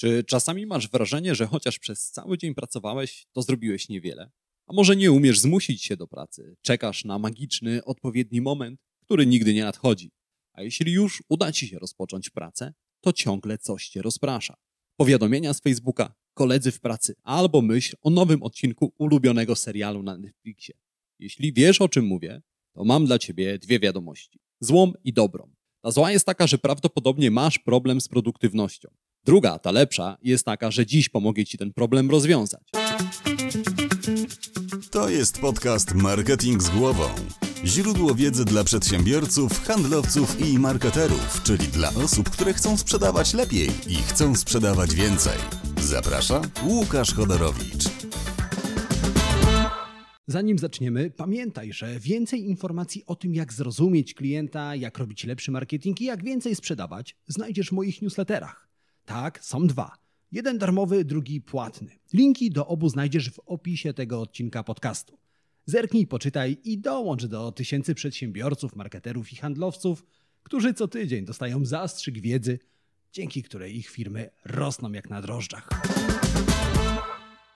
Czy czasami masz wrażenie, że chociaż przez cały dzień pracowałeś, to zrobiłeś niewiele? A może nie umiesz zmusić się do pracy, czekasz na magiczny, odpowiedni moment, który nigdy nie nadchodzi. A jeśli już uda ci się rozpocząć pracę, to ciągle coś cię rozprasza. Powiadomienia z Facebooka, koledzy w pracy albo myśl o nowym odcinku ulubionego serialu na Netflixie. Jeśli wiesz o czym mówię, to mam dla ciebie dwie wiadomości. Złą i dobrą. Ta zła jest taka, że prawdopodobnie masz problem z produktywnością. Druga, ta lepsza, jest taka, że dziś pomogę ci ten problem rozwiązać. To jest podcast Marketing z głową. Źródło wiedzy dla przedsiębiorców, handlowców i marketerów, czyli dla osób, które chcą sprzedawać lepiej i chcą sprzedawać więcej. Zaprasza Łukasz Chodorowicz. Zanim zaczniemy, pamiętaj, że więcej informacji o tym, jak zrozumieć klienta, jak robić lepszy marketing i jak więcej sprzedawać, znajdziesz w moich newsletterach. Tak, są dwa. Jeden darmowy, drugi płatny. Linki do obu znajdziesz w opisie tego odcinka podcastu. Zerknij, poczytaj i dołącz do tysięcy przedsiębiorców, marketerów i handlowców, którzy co tydzień dostają zastrzyk wiedzy, dzięki której ich firmy rosną jak na drożdżach.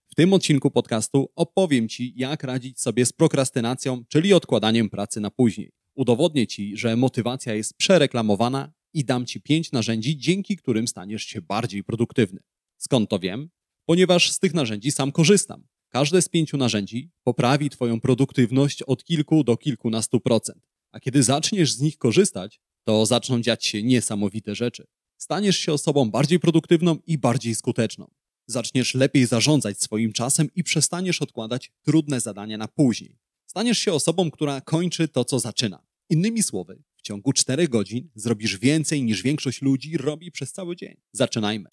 W tym odcinku podcastu opowiem Ci, jak radzić sobie z prokrastynacją, czyli odkładaniem pracy na później. Udowodnię Ci, że motywacja jest przereklamowana i dam Ci pięć narzędzi, dzięki którym staniesz się bardziej produktywny. Skąd to wiem? Ponieważ z tych narzędzi sam korzystam. Każde z pięciu narzędzi poprawi Twoją produktywność od kilku do kilkunastu procent. A kiedy zaczniesz z nich korzystać, to zaczną dziać się niesamowite rzeczy. Staniesz się osobą bardziej produktywną i bardziej skuteczną. Zaczniesz lepiej zarządzać swoim czasem i przestaniesz odkładać trudne zadania na później. Staniesz się osobą, która kończy to, co zaczyna. Innymi słowy, w ciągu 4 godzin zrobisz więcej niż większość ludzi robi przez cały dzień. Zaczynajmy.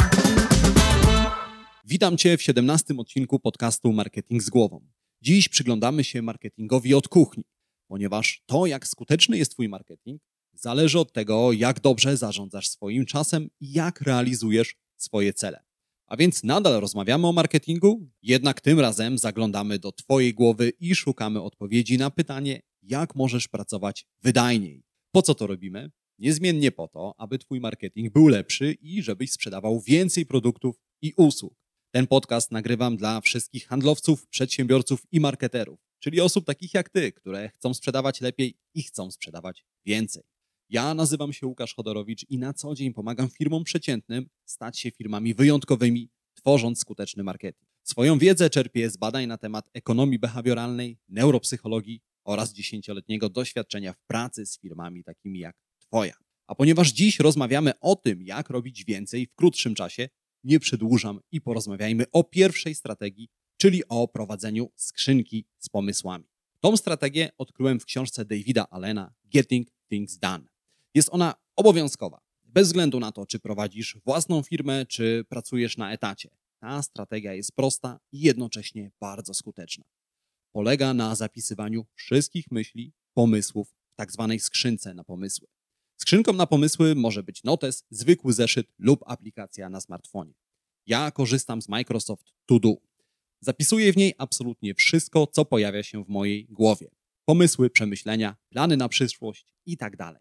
Witam Cię w 17 odcinku podcastu Marketing z głową. Dziś przyglądamy się marketingowi od kuchni, ponieważ to, jak skuteczny jest Twój marketing, zależy od tego, jak dobrze zarządzasz swoim czasem i jak realizujesz swoje cele. A więc nadal rozmawiamy o marketingu, jednak tym razem zaglądamy do Twojej głowy i szukamy odpowiedzi na pytanie, jak możesz pracować wydajniej. Po co to robimy? Niezmiennie po to, aby Twój marketing był lepszy i żebyś sprzedawał więcej produktów i usług. Ten podcast nagrywam dla wszystkich handlowców, przedsiębiorców i marketerów, czyli osób takich jak Ty, które chcą sprzedawać lepiej i chcą sprzedawać więcej. Ja nazywam się Łukasz Chodorowicz i na co dzień pomagam firmom przeciętnym stać się firmami wyjątkowymi, tworząc skuteczny marketing. Swoją wiedzę czerpię z badań na temat ekonomii behawioralnej, neuropsychologii oraz dziesięcioletniego doświadczenia w pracy z firmami takimi jak Twoja. A ponieważ dziś rozmawiamy o tym, jak robić więcej w krótszym czasie, nie przedłużam i porozmawiajmy o pierwszej strategii, czyli o prowadzeniu skrzynki z pomysłami. Tą strategię odkryłem w książce Davida Allena Getting Things Done. Jest ona obowiązkowa, bez względu na to, czy prowadzisz własną firmę, czy pracujesz na etacie. Ta strategia jest prosta i jednocześnie bardzo skuteczna. Polega na zapisywaniu wszystkich myśli, pomysłów w tak zwanej skrzynce na pomysły. Skrzynką na pomysły może być notes, zwykły zeszyt lub aplikacja na smartfonie. Ja korzystam z Microsoft To Do. Zapisuję w niej absolutnie wszystko, co pojawia się w mojej głowie. Pomysły, przemyślenia, plany na przyszłość itd. Tak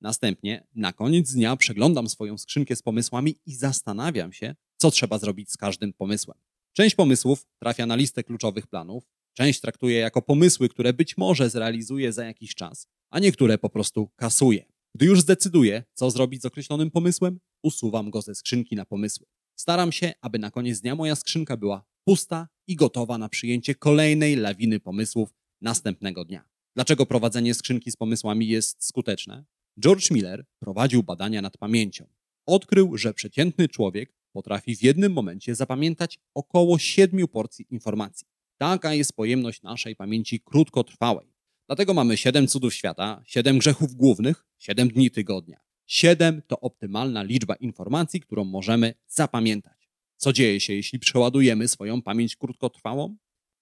Następnie na koniec dnia przeglądam swoją skrzynkę z pomysłami i zastanawiam się, co trzeba zrobić z każdym pomysłem. Część pomysłów trafia na listę kluczowych planów, część traktuję jako pomysły, które być może zrealizuję za jakiś czas, a niektóre po prostu kasuję. Gdy już zdecyduję, co zrobić z określonym pomysłem, usuwam go ze skrzynki na pomysły. Staram się, aby na koniec dnia moja skrzynka była pusta i gotowa na przyjęcie kolejnej lawiny pomysłów następnego dnia. Dlaczego prowadzenie skrzynki z pomysłami jest skuteczne? George Miller prowadził badania nad pamięcią. Odkrył, że przeciętny człowiek potrafi w jednym momencie zapamiętać około siedmiu porcji informacji. Taka jest pojemność naszej pamięci krótkotrwałej. Dlatego mamy 7 cudów świata, 7 grzechów głównych, 7 dni tygodnia. 7 to optymalna liczba informacji, którą możemy zapamiętać. Co dzieje się, jeśli przeładujemy swoją pamięć krótkotrwałą?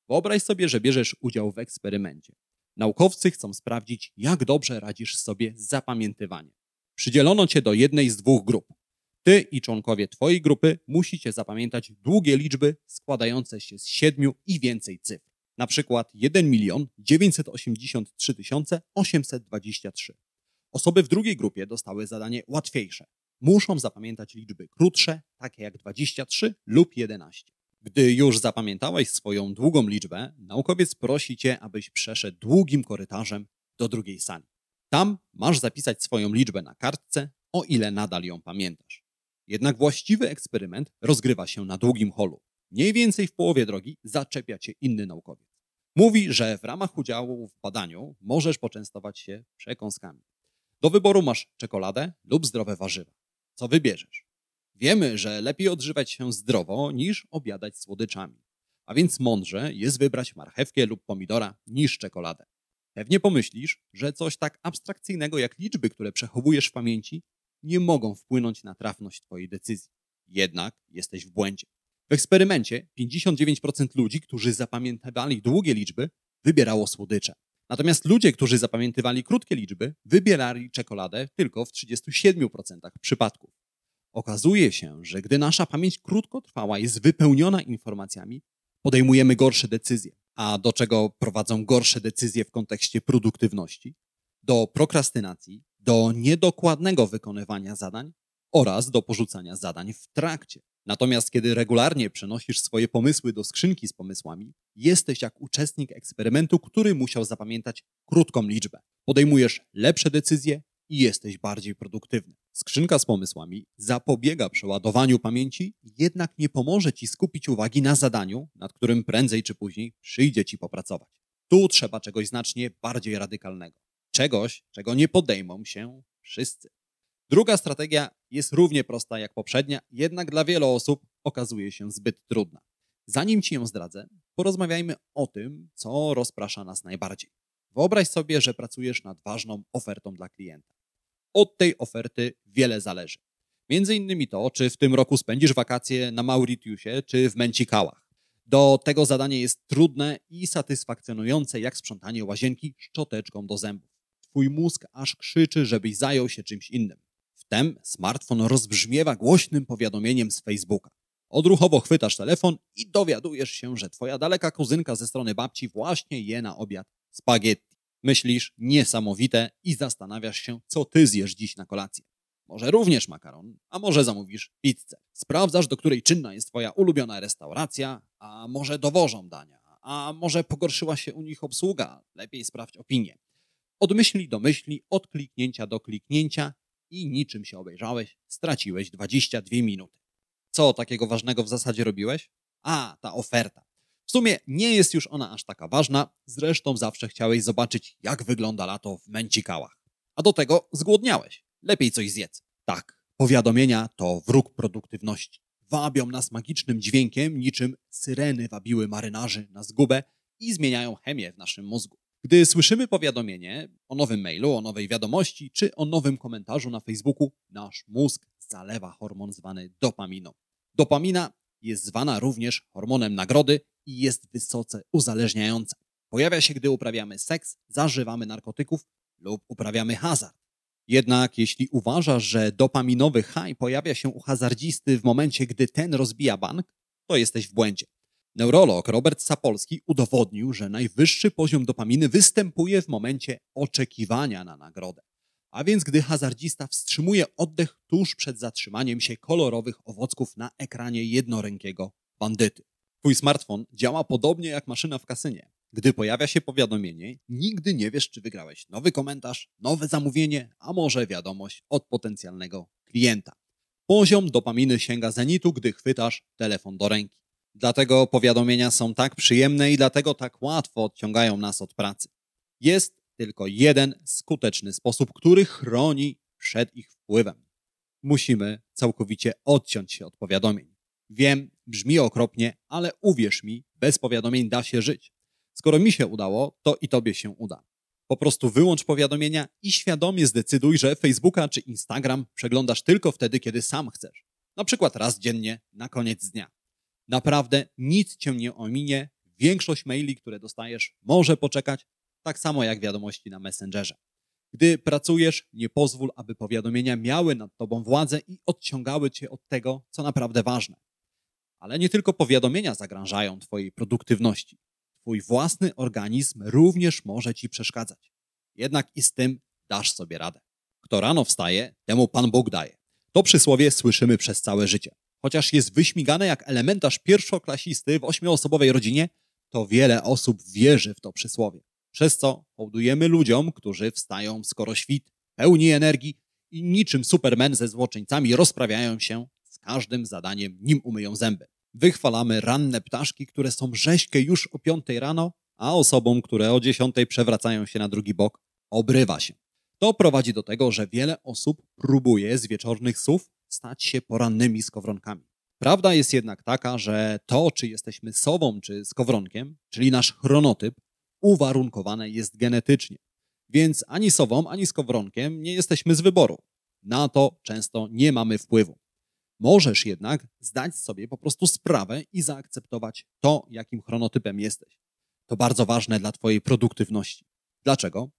Wyobraź sobie, że bierzesz udział w eksperymencie. Naukowcy chcą sprawdzić, jak dobrze radzisz sobie z zapamiętywaniem. Przydzielono cię do jednej z dwóch grup. Ty i członkowie twojej grupy musicie zapamiętać długie liczby składające się z siedmiu i więcej cyfr na przykład 1 milion 983 823. Osoby w drugiej grupie dostały zadanie łatwiejsze. muszą zapamiętać liczby krótsze, takie jak 23 lub 11. Gdy już zapamiętałeś swoją długą liczbę, naukowiec prosi cię, abyś przeszedł długim korytarzem do drugiej sali. Tam masz zapisać swoją liczbę na kartce, o ile nadal ją pamiętasz. Jednak właściwy eksperyment rozgrywa się na długim holu. Mniej więcej w połowie drogi zaczepia cię inny naukowiec. Mówi, że w ramach udziału w badaniu możesz poczęstować się przekąskami. Do wyboru masz czekoladę lub zdrowe warzywa. Co wybierzesz? Wiemy, że lepiej odżywać się zdrowo niż obiadać słodyczami. A więc mądrze jest wybrać marchewkę lub pomidora niż czekoladę. Pewnie pomyślisz, że coś tak abstrakcyjnego jak liczby, które przechowujesz w pamięci, nie mogą wpłynąć na trafność Twojej decyzji. Jednak jesteś w błędzie. W eksperymencie 59% ludzi, którzy zapamiętywali długie liczby, wybierało słodycze. Natomiast ludzie, którzy zapamiętywali krótkie liczby, wybierali czekoladę tylko w 37% przypadków. Okazuje się, że gdy nasza pamięć krótkotrwała jest wypełniona informacjami, podejmujemy gorsze decyzje. A do czego prowadzą gorsze decyzje w kontekście produktywności? Do prokrastynacji, do niedokładnego wykonywania zadań oraz do porzucania zadań w trakcie. Natomiast kiedy regularnie przenosisz swoje pomysły do skrzynki z pomysłami, jesteś jak uczestnik eksperymentu, który musiał zapamiętać krótką liczbę. Podejmujesz lepsze decyzje i jesteś bardziej produktywny. Skrzynka z pomysłami zapobiega przeładowaniu pamięci, jednak nie pomoże ci skupić uwagi na zadaniu, nad którym prędzej czy później przyjdzie ci popracować. Tu trzeba czegoś znacznie bardziej radykalnego. Czegoś, czego nie podejmą się wszyscy. Druga strategia jest równie prosta jak poprzednia, jednak dla wielu osób okazuje się zbyt trudna. Zanim ci ją zdradzę, porozmawiajmy o tym, co rozprasza nas najbardziej. Wyobraź sobie, że pracujesz nad ważną ofertą dla klienta. Od tej oferty wiele zależy. Między innymi to, czy w tym roku spędzisz wakacje na Mauritiusie, czy w Męcikałach. Do tego zadanie jest trudne i satysfakcjonujące jak sprzątanie łazienki szczoteczką do zębów. Twój mózg aż krzyczy, żebyś zajął się czymś innym. Wtem smartfon rozbrzmiewa głośnym powiadomieniem z Facebooka. Odruchowo chwytasz telefon i dowiadujesz się, że twoja daleka kuzynka ze strony babci właśnie je na obiad spaghetti. Myślisz niesamowite i zastanawiasz się, co ty zjesz dziś na kolację. Może również makaron, a może zamówisz pizzę. Sprawdzasz, do której czynna jest twoja ulubiona restauracja, a może dowożą dania, a może pogorszyła się u nich obsługa, lepiej sprawdź opinię. Od myśli do myśli, od kliknięcia do kliknięcia i niczym się obejrzałeś, straciłeś 22 minuty. Co takiego ważnego w zasadzie robiłeś? A, ta oferta. W sumie nie jest już ona aż taka ważna, zresztą zawsze chciałeś zobaczyć, jak wygląda lato w Męcikałach. A do tego zgłodniałeś. Lepiej coś zjedz. Tak, powiadomienia to wróg produktywności. Wabią nas magicznym dźwiękiem, niczym syreny wabiły marynarzy na zgubę i zmieniają chemię w naszym mózgu. Gdy słyszymy powiadomienie o nowym mailu, o nowej wiadomości czy o nowym komentarzu na Facebooku, nasz mózg zalewa hormon zwany dopaminą. Dopamina jest zwana również hormonem nagrody i jest wysoce uzależniająca. Pojawia się, gdy uprawiamy seks, zażywamy narkotyków lub uprawiamy hazard. Jednak jeśli uważasz, że dopaminowy high pojawia się u hazardzisty w momencie, gdy ten rozbija bank, to jesteś w błędzie. Neurolog Robert Sapolski udowodnił, że najwyższy poziom dopaminy występuje w momencie oczekiwania na nagrodę. A więc gdy hazardzista wstrzymuje oddech tuż przed zatrzymaniem się kolorowych owocków na ekranie jednorękiego bandyty. Twój smartfon działa podobnie jak maszyna w kasynie. Gdy pojawia się powiadomienie, nigdy nie wiesz, czy wygrałeś nowy komentarz, nowe zamówienie, a może wiadomość od potencjalnego klienta. Poziom dopaminy sięga zenitu, gdy chwytasz telefon do ręki. Dlatego powiadomienia są tak przyjemne i dlatego tak łatwo odciągają nas od pracy. Jest tylko jeden skuteczny sposób, który chroni przed ich wpływem. Musimy całkowicie odciąć się od powiadomień. Wiem, brzmi okropnie, ale uwierz mi, bez powiadomień da się żyć. Skoro mi się udało, to i tobie się uda. Po prostu wyłącz powiadomienia i świadomie zdecyduj, że Facebooka czy Instagram przeglądasz tylko wtedy, kiedy sam chcesz. Na przykład raz dziennie, na koniec dnia. Naprawdę nic cię nie ominie. Większość maili, które dostajesz, może poczekać, tak samo jak wiadomości na Messengerze. Gdy pracujesz, nie pozwól, aby powiadomienia miały nad tobą władzę i odciągały cię od tego, co naprawdę ważne. Ale nie tylko powiadomienia zagrażają twojej produktywności. Twój własny organizm również może ci przeszkadzać. Jednak i z tym dasz sobie radę. Kto rano wstaje, temu Pan Bóg daje. To przysłowie słyszymy przez całe życie. Chociaż jest wyśmigane jak elementarz pierwszoklasisty w ośmioosobowej rodzinie, to wiele osób wierzy w to przysłowie. Przez co hołdujemy ludziom, którzy wstają skoro świt, pełni energii i niczym supermen ze złoczyńcami rozprawiają się z każdym zadaniem, nim umyją zęby. Wychwalamy ranne ptaszki, które są rzeźkie już o piątej rano, a osobom, które o dziesiątej przewracają się na drugi bok, obrywa się. To prowadzi do tego, że wiele osób próbuje z wieczornych słów stać się porannymi skowronkami. Prawda jest jednak taka, że to, czy jesteśmy sową czy skowronkiem, czyli nasz chronotyp, uwarunkowane jest genetycznie. Więc ani sową, ani skowronkiem nie jesteśmy z wyboru. Na to często nie mamy wpływu. Możesz jednak zdać sobie po prostu sprawę i zaakceptować to, jakim chronotypem jesteś. To bardzo ważne dla Twojej produktywności. Dlaczego?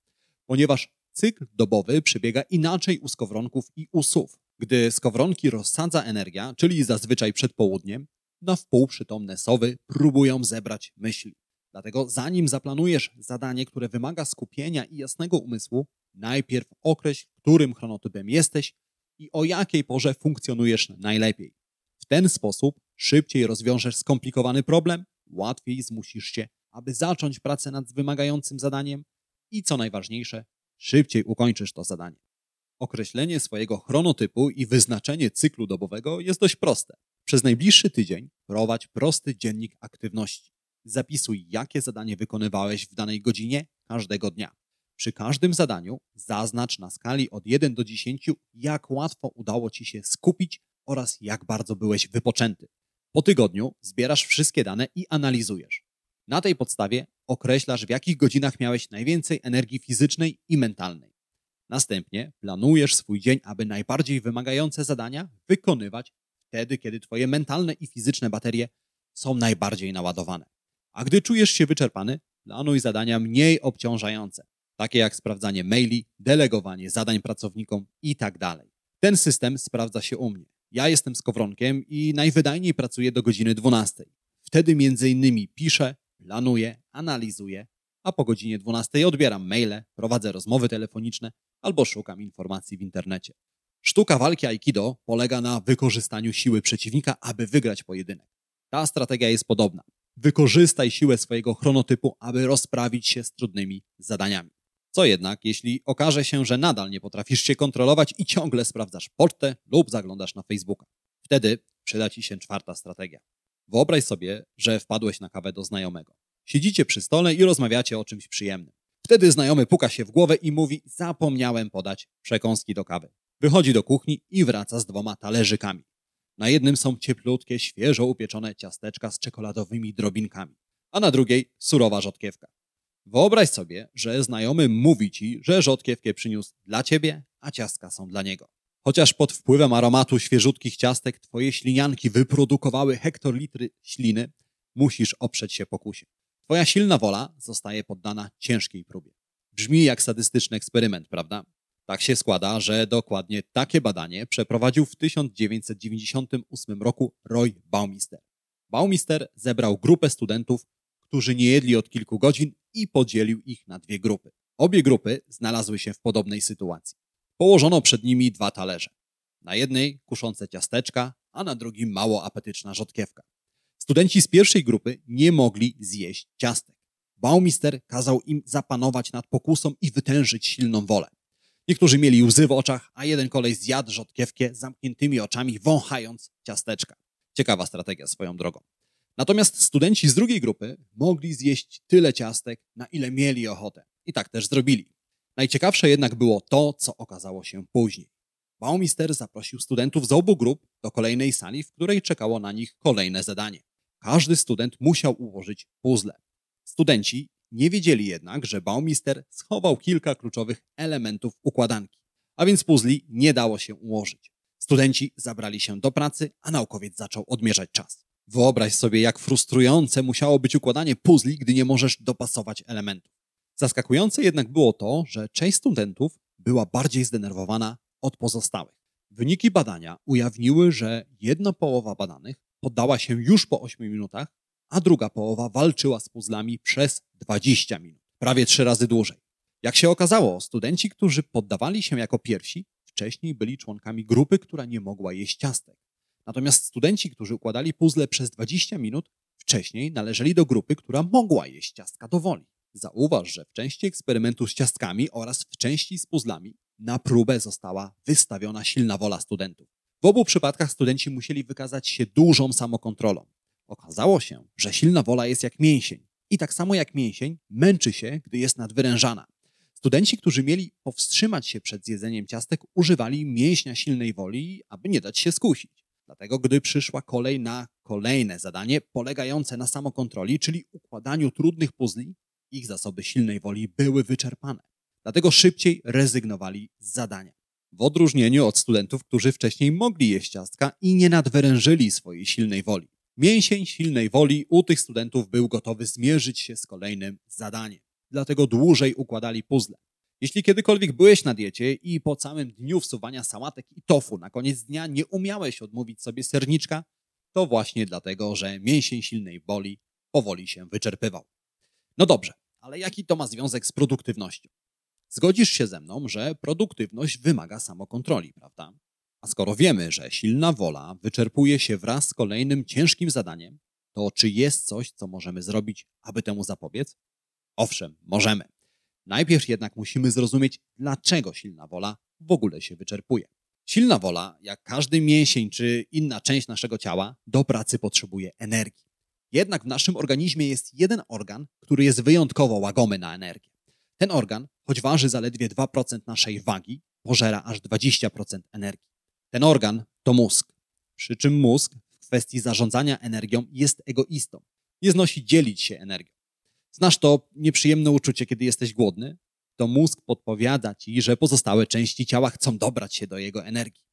Ponieważ cykl dobowy przebiega inaczej u skowronków i u sów. Gdy skowronki rozsadza energia, czyli zazwyczaj przed południem, na wpół przytomne sowy próbują zebrać myśli. Dlatego zanim zaplanujesz zadanie, które wymaga skupienia i jasnego umysłu, najpierw określ, którym chronotypem jesteś i o jakiej porze funkcjonujesz najlepiej. W ten sposób szybciej rozwiążesz skomplikowany problem, łatwiej zmusisz się, aby zacząć pracę nad wymagającym zadaniem i co najważniejsze, szybciej ukończysz to zadanie. Określenie swojego chronotypu i wyznaczenie cyklu dobowego jest dość proste. Przez najbliższy tydzień prowadź prosty dziennik aktywności. Zapisuj, jakie zadanie wykonywałeś w danej godzinie każdego dnia. Przy każdym zadaniu zaznacz na skali od 1 do 10, jak łatwo udało Ci się skupić oraz jak bardzo byłeś wypoczęty. Po tygodniu zbierasz wszystkie dane i analizujesz. Na tej podstawie określasz, w jakich godzinach miałeś najwięcej energii fizycznej i mentalnej. Następnie planujesz swój dzień, aby najbardziej wymagające zadania wykonywać wtedy, kiedy Twoje mentalne i fizyczne baterie są najbardziej naładowane. A gdy czujesz się wyczerpany, planuj zadania mniej obciążające, takie jak sprawdzanie maili, delegowanie zadań pracownikom itd. Tak Ten system sprawdza się u mnie. Ja jestem skowronkiem i najwydajniej pracuję do godziny 12. Wtedy między innymi piszę, planuję, analizuję, a po godzinie 12 odbieram maile, prowadzę rozmowy telefoniczne albo szukam informacji w internecie. Sztuka walki Aikido polega na wykorzystaniu siły przeciwnika, aby wygrać pojedynek. Ta strategia jest podobna. Wykorzystaj siłę swojego chronotypu, aby rozprawić się z trudnymi zadaniami. Co jednak, jeśli okaże się, że nadal nie potrafisz się kontrolować i ciągle sprawdzasz pocztę lub zaglądasz na Facebooka? Wtedy przyda Ci się czwarta strategia. Wyobraź sobie, że wpadłeś na kawę do znajomego. Siedzicie przy stole i rozmawiacie o czymś przyjemnym. Wtedy znajomy puka się w głowę i mówi: Zapomniałem podać przekąski do kawy. Wychodzi do kuchni i wraca z dwoma talerzykami. Na jednym są cieplutkie, świeżo upieczone ciasteczka z czekoladowymi drobinkami, a na drugiej surowa rzodkiewka. Wyobraź sobie, że znajomy mówi ci, że rzodkiewkę przyniósł dla ciebie, a ciastka są dla niego. Chociaż pod wpływem aromatu świeżutkich ciastek twoje ślinianki wyprodukowały hektolitry śliny, musisz oprzeć się pokusie. Twoja silna wola zostaje poddana ciężkiej próbie. Brzmi jak sadystyczny eksperyment, prawda? Tak się składa, że dokładnie takie badanie przeprowadził w 1998 roku Roy Baumister. Baumister zebrał grupę studentów, którzy nie jedli od kilku godzin i podzielił ich na dwie grupy. Obie grupy znalazły się w podobnej sytuacji. Położono przed nimi dwa talerze. Na jednej kuszące ciasteczka, a na drugim mało apetyczna rzodkiewka. Studenci z pierwszej grupy nie mogli zjeść ciastek. Baumister kazał im zapanować nad pokusą i wytężyć silną wolę. Niektórzy mieli łzy w oczach, a jeden kolej zjadł rzodkiewkę zamkniętymi oczami, wąchając ciasteczka. Ciekawa strategia swoją drogą. Natomiast studenci z drugiej grupy mogli zjeść tyle ciastek, na ile mieli ochotę. I tak też zrobili. Najciekawsze jednak było to, co okazało się później. Baumister zaprosił studentów z obu grup do kolejnej sali, w której czekało na nich kolejne zadanie. Każdy student musiał ułożyć puzzle. Studenci nie wiedzieli jednak, że Baumister schował kilka kluczowych elementów układanki, a więc puzli nie dało się ułożyć. Studenci zabrali się do pracy, a naukowiec zaczął odmierzać czas. Wyobraź sobie, jak frustrujące musiało być układanie puzli, gdy nie możesz dopasować elementów. Zaskakujące jednak było to, że część studentów była bardziej zdenerwowana od pozostałych. Wyniki badania ujawniły, że jedna połowa badanych poddała się już po 8 minutach, a druga połowa walczyła z puzzlami przez 20 minut, prawie trzy razy dłużej. Jak się okazało, studenci, którzy poddawali się jako pierwsi, wcześniej byli członkami grupy, która nie mogła jeść ciastek. Natomiast studenci, którzy układali puzzle przez 20 minut, wcześniej należeli do grupy, która mogła jeść ciastka do woli. Zauważ, że w części eksperymentu z ciastkami oraz w części z puzzlami na próbę została wystawiona silna wola studentów. W obu przypadkach studenci musieli wykazać się dużą samokontrolą. Okazało się, że silna wola jest jak mięsień i tak samo jak mięsień męczy się, gdy jest nadwyrężana. Studenci, którzy mieli powstrzymać się przed zjedzeniem ciastek, używali mięśnia silnej woli, aby nie dać się skusić. Dlatego, gdy przyszła kolej na kolejne zadanie polegające na samokontroli, czyli układaniu trudnych puzli, ich zasoby silnej woli były wyczerpane. Dlatego szybciej rezygnowali z zadania. W odróżnieniu od studentów, którzy wcześniej mogli jeść ciastka i nie nadwyrężyli swojej silnej woli. Mięsień silnej woli u tych studentów był gotowy zmierzyć się z kolejnym zadaniem. Dlatego dłużej układali puzzle. Jeśli kiedykolwiek byłeś na diecie i po całym dniu wsuwania sałatek i tofu na koniec dnia nie umiałeś odmówić sobie serniczka, to właśnie dlatego, że mięsień silnej woli powoli się wyczerpywał. No dobrze, ale jaki to ma związek z produktywnością? Zgodzisz się ze mną, że produktywność wymaga samokontroli, prawda? A skoro wiemy, że silna wola wyczerpuje się wraz z kolejnym ciężkim zadaniem, to czy jest coś, co możemy zrobić, aby temu zapobiec? Owszem, możemy. Najpierw jednak musimy zrozumieć, dlaczego silna wola w ogóle się wyczerpuje. Silna wola, jak każdy mięsień czy inna część naszego ciała, do pracy potrzebuje energii. Jednak w naszym organizmie jest jeden organ, który jest wyjątkowo łagomy na energię. Ten organ, choć waży zaledwie 2% naszej wagi, pożera aż 20% energii. Ten organ to mózg. Przy czym mózg w kwestii zarządzania energią jest egoistą. Nie znosi dzielić się energią. Znasz to nieprzyjemne uczucie, kiedy jesteś głodny? To mózg podpowiada ci, że pozostałe części ciała chcą dobrać się do jego energii.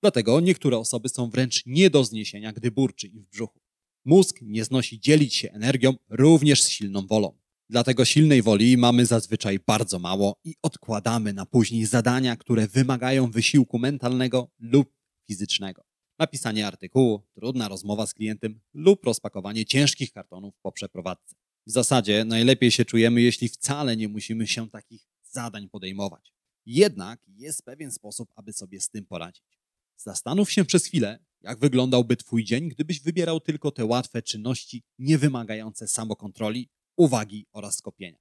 Dlatego niektóre osoby są wręcz nie do zniesienia, gdy burczy im w brzuchu. Mózg nie znosi dzielić się energią również z silną wolą. Dlatego silnej woli mamy zazwyczaj bardzo mało i odkładamy na później zadania, które wymagają wysiłku mentalnego lub fizycznego. Napisanie artykułu, trudna rozmowa z klientem lub rozpakowanie ciężkich kartonów po przeprowadzce. W zasadzie najlepiej się czujemy, jeśli wcale nie musimy się takich zadań podejmować. Jednak jest pewien sposób, aby sobie z tym poradzić. Zastanów się przez chwilę, jak wyglądałby Twój dzień, gdybyś wybierał tylko te łatwe czynności, nie wymagające samokontroli, uwagi oraz skupienia.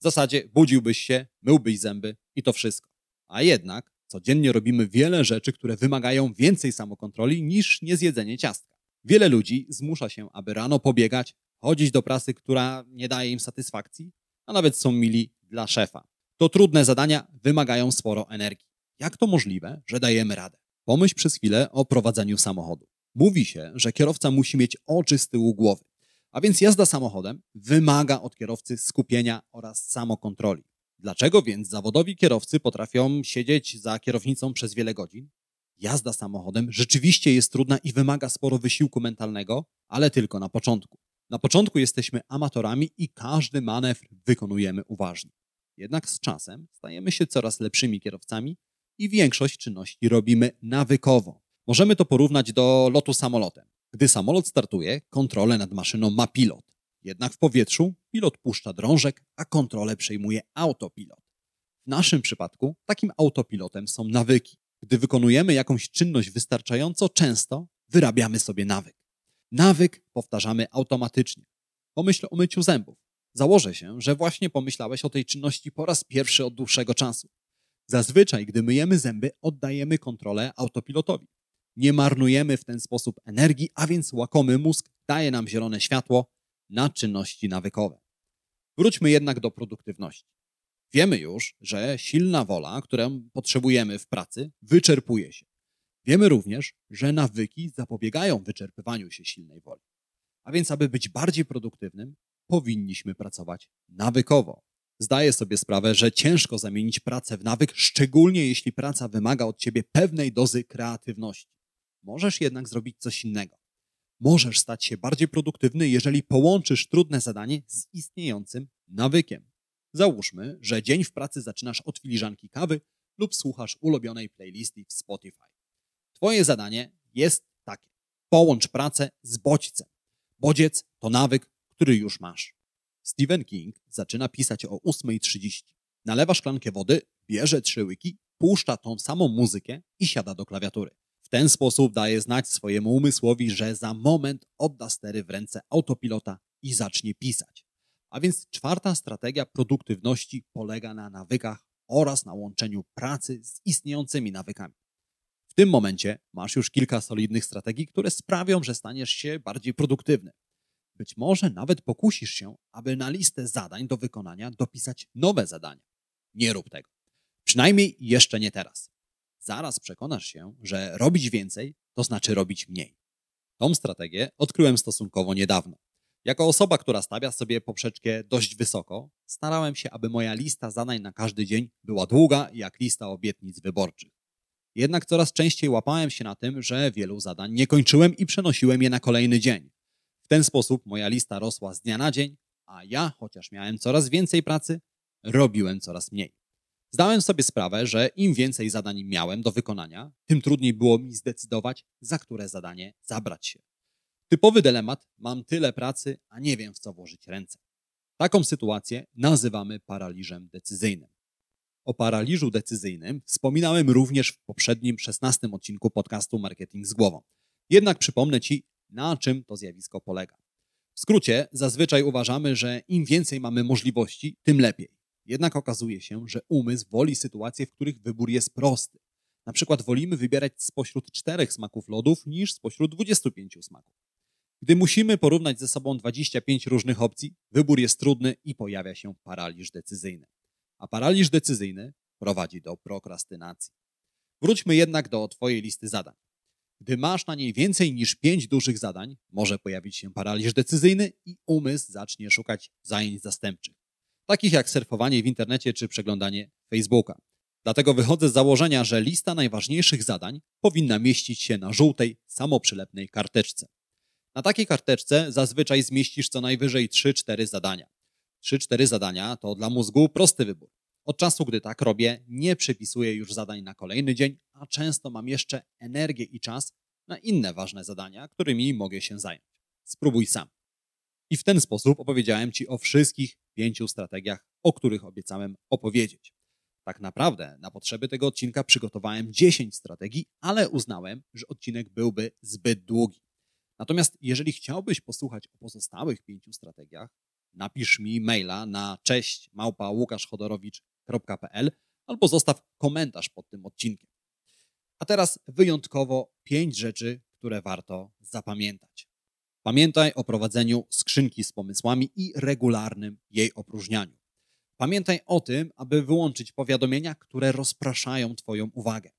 W zasadzie budziłbyś się, myłbyś zęby i to wszystko. A jednak codziennie robimy wiele rzeczy, które wymagają więcej samokontroli niż niezjedzenie ciastka. Wiele ludzi zmusza się, aby rano pobiegać, chodzić do prasy, która nie daje im satysfakcji, a nawet są mili dla szefa. To trudne zadania wymagają sporo energii. Jak to możliwe, że dajemy radę? Pomyśl przez chwilę o prowadzeniu samochodu. Mówi się, że kierowca musi mieć oczy z tyłu głowy, a więc jazda samochodem wymaga od kierowcy skupienia oraz samokontroli. Dlaczego więc zawodowi kierowcy potrafią siedzieć za kierownicą przez wiele godzin? Jazda samochodem rzeczywiście jest trudna i wymaga sporo wysiłku mentalnego, ale tylko na początku. Na początku jesteśmy amatorami i każdy manewr wykonujemy uważnie. Jednak z czasem stajemy się coraz lepszymi kierowcami i większość czynności robimy nawykowo. Możemy to porównać do lotu samolotem. Gdy samolot startuje, kontrolę nad maszyną ma pilot. Jednak w powietrzu pilot puszcza drążek, a kontrolę przejmuje autopilot. W naszym przypadku takim autopilotem są nawyki. Gdy wykonujemy jakąś czynność wystarczająco często, wyrabiamy sobie nawyk. Nawyk powtarzamy automatycznie. Pomyśl o myciu zębów. Założę się, że właśnie pomyślałeś o tej czynności po raz pierwszy od dłuższego czasu. Zazwyczaj, gdy myjemy zęby, oddajemy kontrolę autopilotowi. Nie marnujemy w ten sposób energii, a więc łakomy mózg daje nam zielone światło na czynności nawykowe. Wróćmy jednak do produktywności. Wiemy już, że silna wola, którą potrzebujemy w pracy, wyczerpuje się. Wiemy również, że nawyki zapobiegają wyczerpywaniu się silnej woli. A więc, aby być bardziej produktywnym, powinniśmy pracować nawykowo. Zdaję sobie sprawę, że ciężko zamienić pracę w nawyk, szczególnie jeśli praca wymaga od ciebie pewnej dozy kreatywności. Możesz jednak zrobić coś innego. Możesz stać się bardziej produktywny, jeżeli połączysz trudne zadanie z istniejącym nawykiem. Załóżmy, że dzień w pracy zaczynasz od filiżanki kawy lub słuchasz ulubionej playlisty w Spotify. Twoje zadanie jest takie. Połącz pracę z bodźcem. Bodziec to nawyk, który już masz. Stephen King zaczyna pisać o 8.30. Nalewa szklankę wody, bierze trzy łyki puszcza tą samą muzykę i siada do klawiatury. W ten sposób daje znać swojemu umysłowi, że za moment odda stery w ręce autopilota i zacznie pisać. A więc czwarta strategia produktywności polega na nawykach oraz na łączeniu pracy z istniejącymi nawykami. W tym momencie masz już kilka solidnych strategii, które sprawią, że staniesz się bardziej produktywny. Być może nawet pokusisz się, aby na listę zadań do wykonania dopisać nowe zadania. Nie rób tego. Przynajmniej jeszcze nie teraz. Zaraz przekonasz się, że robić więcej to znaczy robić mniej. Tą strategię odkryłem stosunkowo niedawno. Jako osoba, która stawia sobie poprzeczkę dość wysoko, starałem się, aby moja lista zadań na każdy dzień była długa jak lista obietnic wyborczych. Jednak coraz częściej łapałem się na tym, że wielu zadań nie kończyłem i przenosiłem je na kolejny dzień. W ten sposób moja lista rosła z dnia na dzień, a ja, chociaż miałem coraz więcej pracy, robiłem coraz mniej. Zdałem sobie sprawę, że im więcej zadań miałem do wykonania, tym trudniej było mi zdecydować, za które zadanie zabrać się. Typowy dylemat: mam tyle pracy, a nie wiem w co włożyć ręce. Taką sytuację nazywamy paraliżem decyzyjnym. O paraliżu decyzyjnym wspominałem również w poprzednim 16 odcinku podcastu Marketing z głową. Jednak przypomnę Ci, na czym to zjawisko polega. W skrócie, zazwyczaj uważamy, że im więcej mamy możliwości, tym lepiej. Jednak okazuje się, że umysł woli sytuacje, w których wybór jest prosty. Na przykład wolimy wybierać spośród czterech smaków lodów niż spośród 25 smaków. Gdy musimy porównać ze sobą 25 różnych opcji, wybór jest trudny i pojawia się paraliż decyzyjny. A paraliż decyzyjny prowadzi do prokrastynacji. Wróćmy jednak do Twojej listy zadań. Gdy masz na niej więcej niż 5 dużych zadań, może pojawić się paraliż decyzyjny i umysł zacznie szukać zajęć zastępczych, takich jak surfowanie w internecie czy przeglądanie Facebooka. Dlatego wychodzę z założenia, że lista najważniejszych zadań powinna mieścić się na żółtej, samoprzylepnej karteczce. Na takiej karteczce zazwyczaj zmieścisz co najwyżej 3-4 zadania. 3-4 zadania to dla mózgu prosty wybór. Od czasu, gdy tak robię, nie przypisuję już zadań na kolejny dzień, a często mam jeszcze energię i czas na inne ważne zadania, którymi mogę się zająć. Spróbuj sam. I w ten sposób opowiedziałem Ci o wszystkich pięciu strategiach, o których obiecałem opowiedzieć. Tak naprawdę na potrzeby tego odcinka przygotowałem 10 strategii, ale uznałem, że odcinek byłby zbyt długi. Natomiast jeżeli chciałbyś posłuchać o pozostałych pięciu strategiach, napisz mi maila na cześć małpa łukaszchodorowicz.pl albo zostaw komentarz pod tym odcinkiem. A teraz wyjątkowo pięć rzeczy, które warto zapamiętać. Pamiętaj o prowadzeniu skrzynki z pomysłami i regularnym jej opróżnianiu. Pamiętaj o tym, aby wyłączyć powiadomienia, które rozpraszają Twoją uwagę.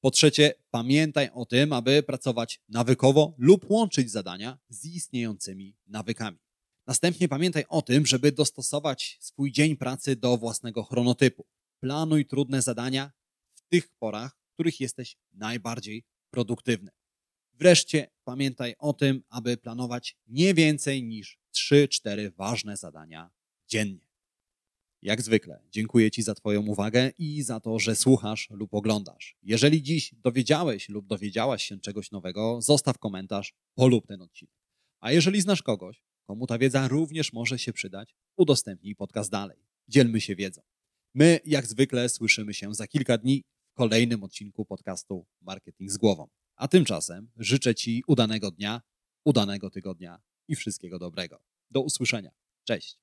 Po trzecie, pamiętaj o tym, aby pracować nawykowo lub łączyć zadania z istniejącymi nawykami. Następnie pamiętaj o tym, żeby dostosować swój dzień pracy do własnego chronotypu. Planuj trudne zadania w tych porach, w których jesteś najbardziej produktywny. Wreszcie pamiętaj o tym, aby planować nie więcej niż 3-4 ważne zadania dziennie. Jak zwykle, dziękuję Ci za Twoją uwagę i za to, że słuchasz lub oglądasz. Jeżeli dziś dowiedziałeś lub dowiedziałaś się czegoś nowego, zostaw komentarz, polub ten odcinek. A jeżeli znasz kogoś, komu ta wiedza również może się przydać, udostępnij podcast dalej. Dzielmy się wiedzą. My, jak zwykle, słyszymy się za kilka dni w kolejnym odcinku podcastu Marketing z głową. A tymczasem życzę Ci udanego dnia, udanego tygodnia i wszystkiego dobrego. Do usłyszenia. Cześć.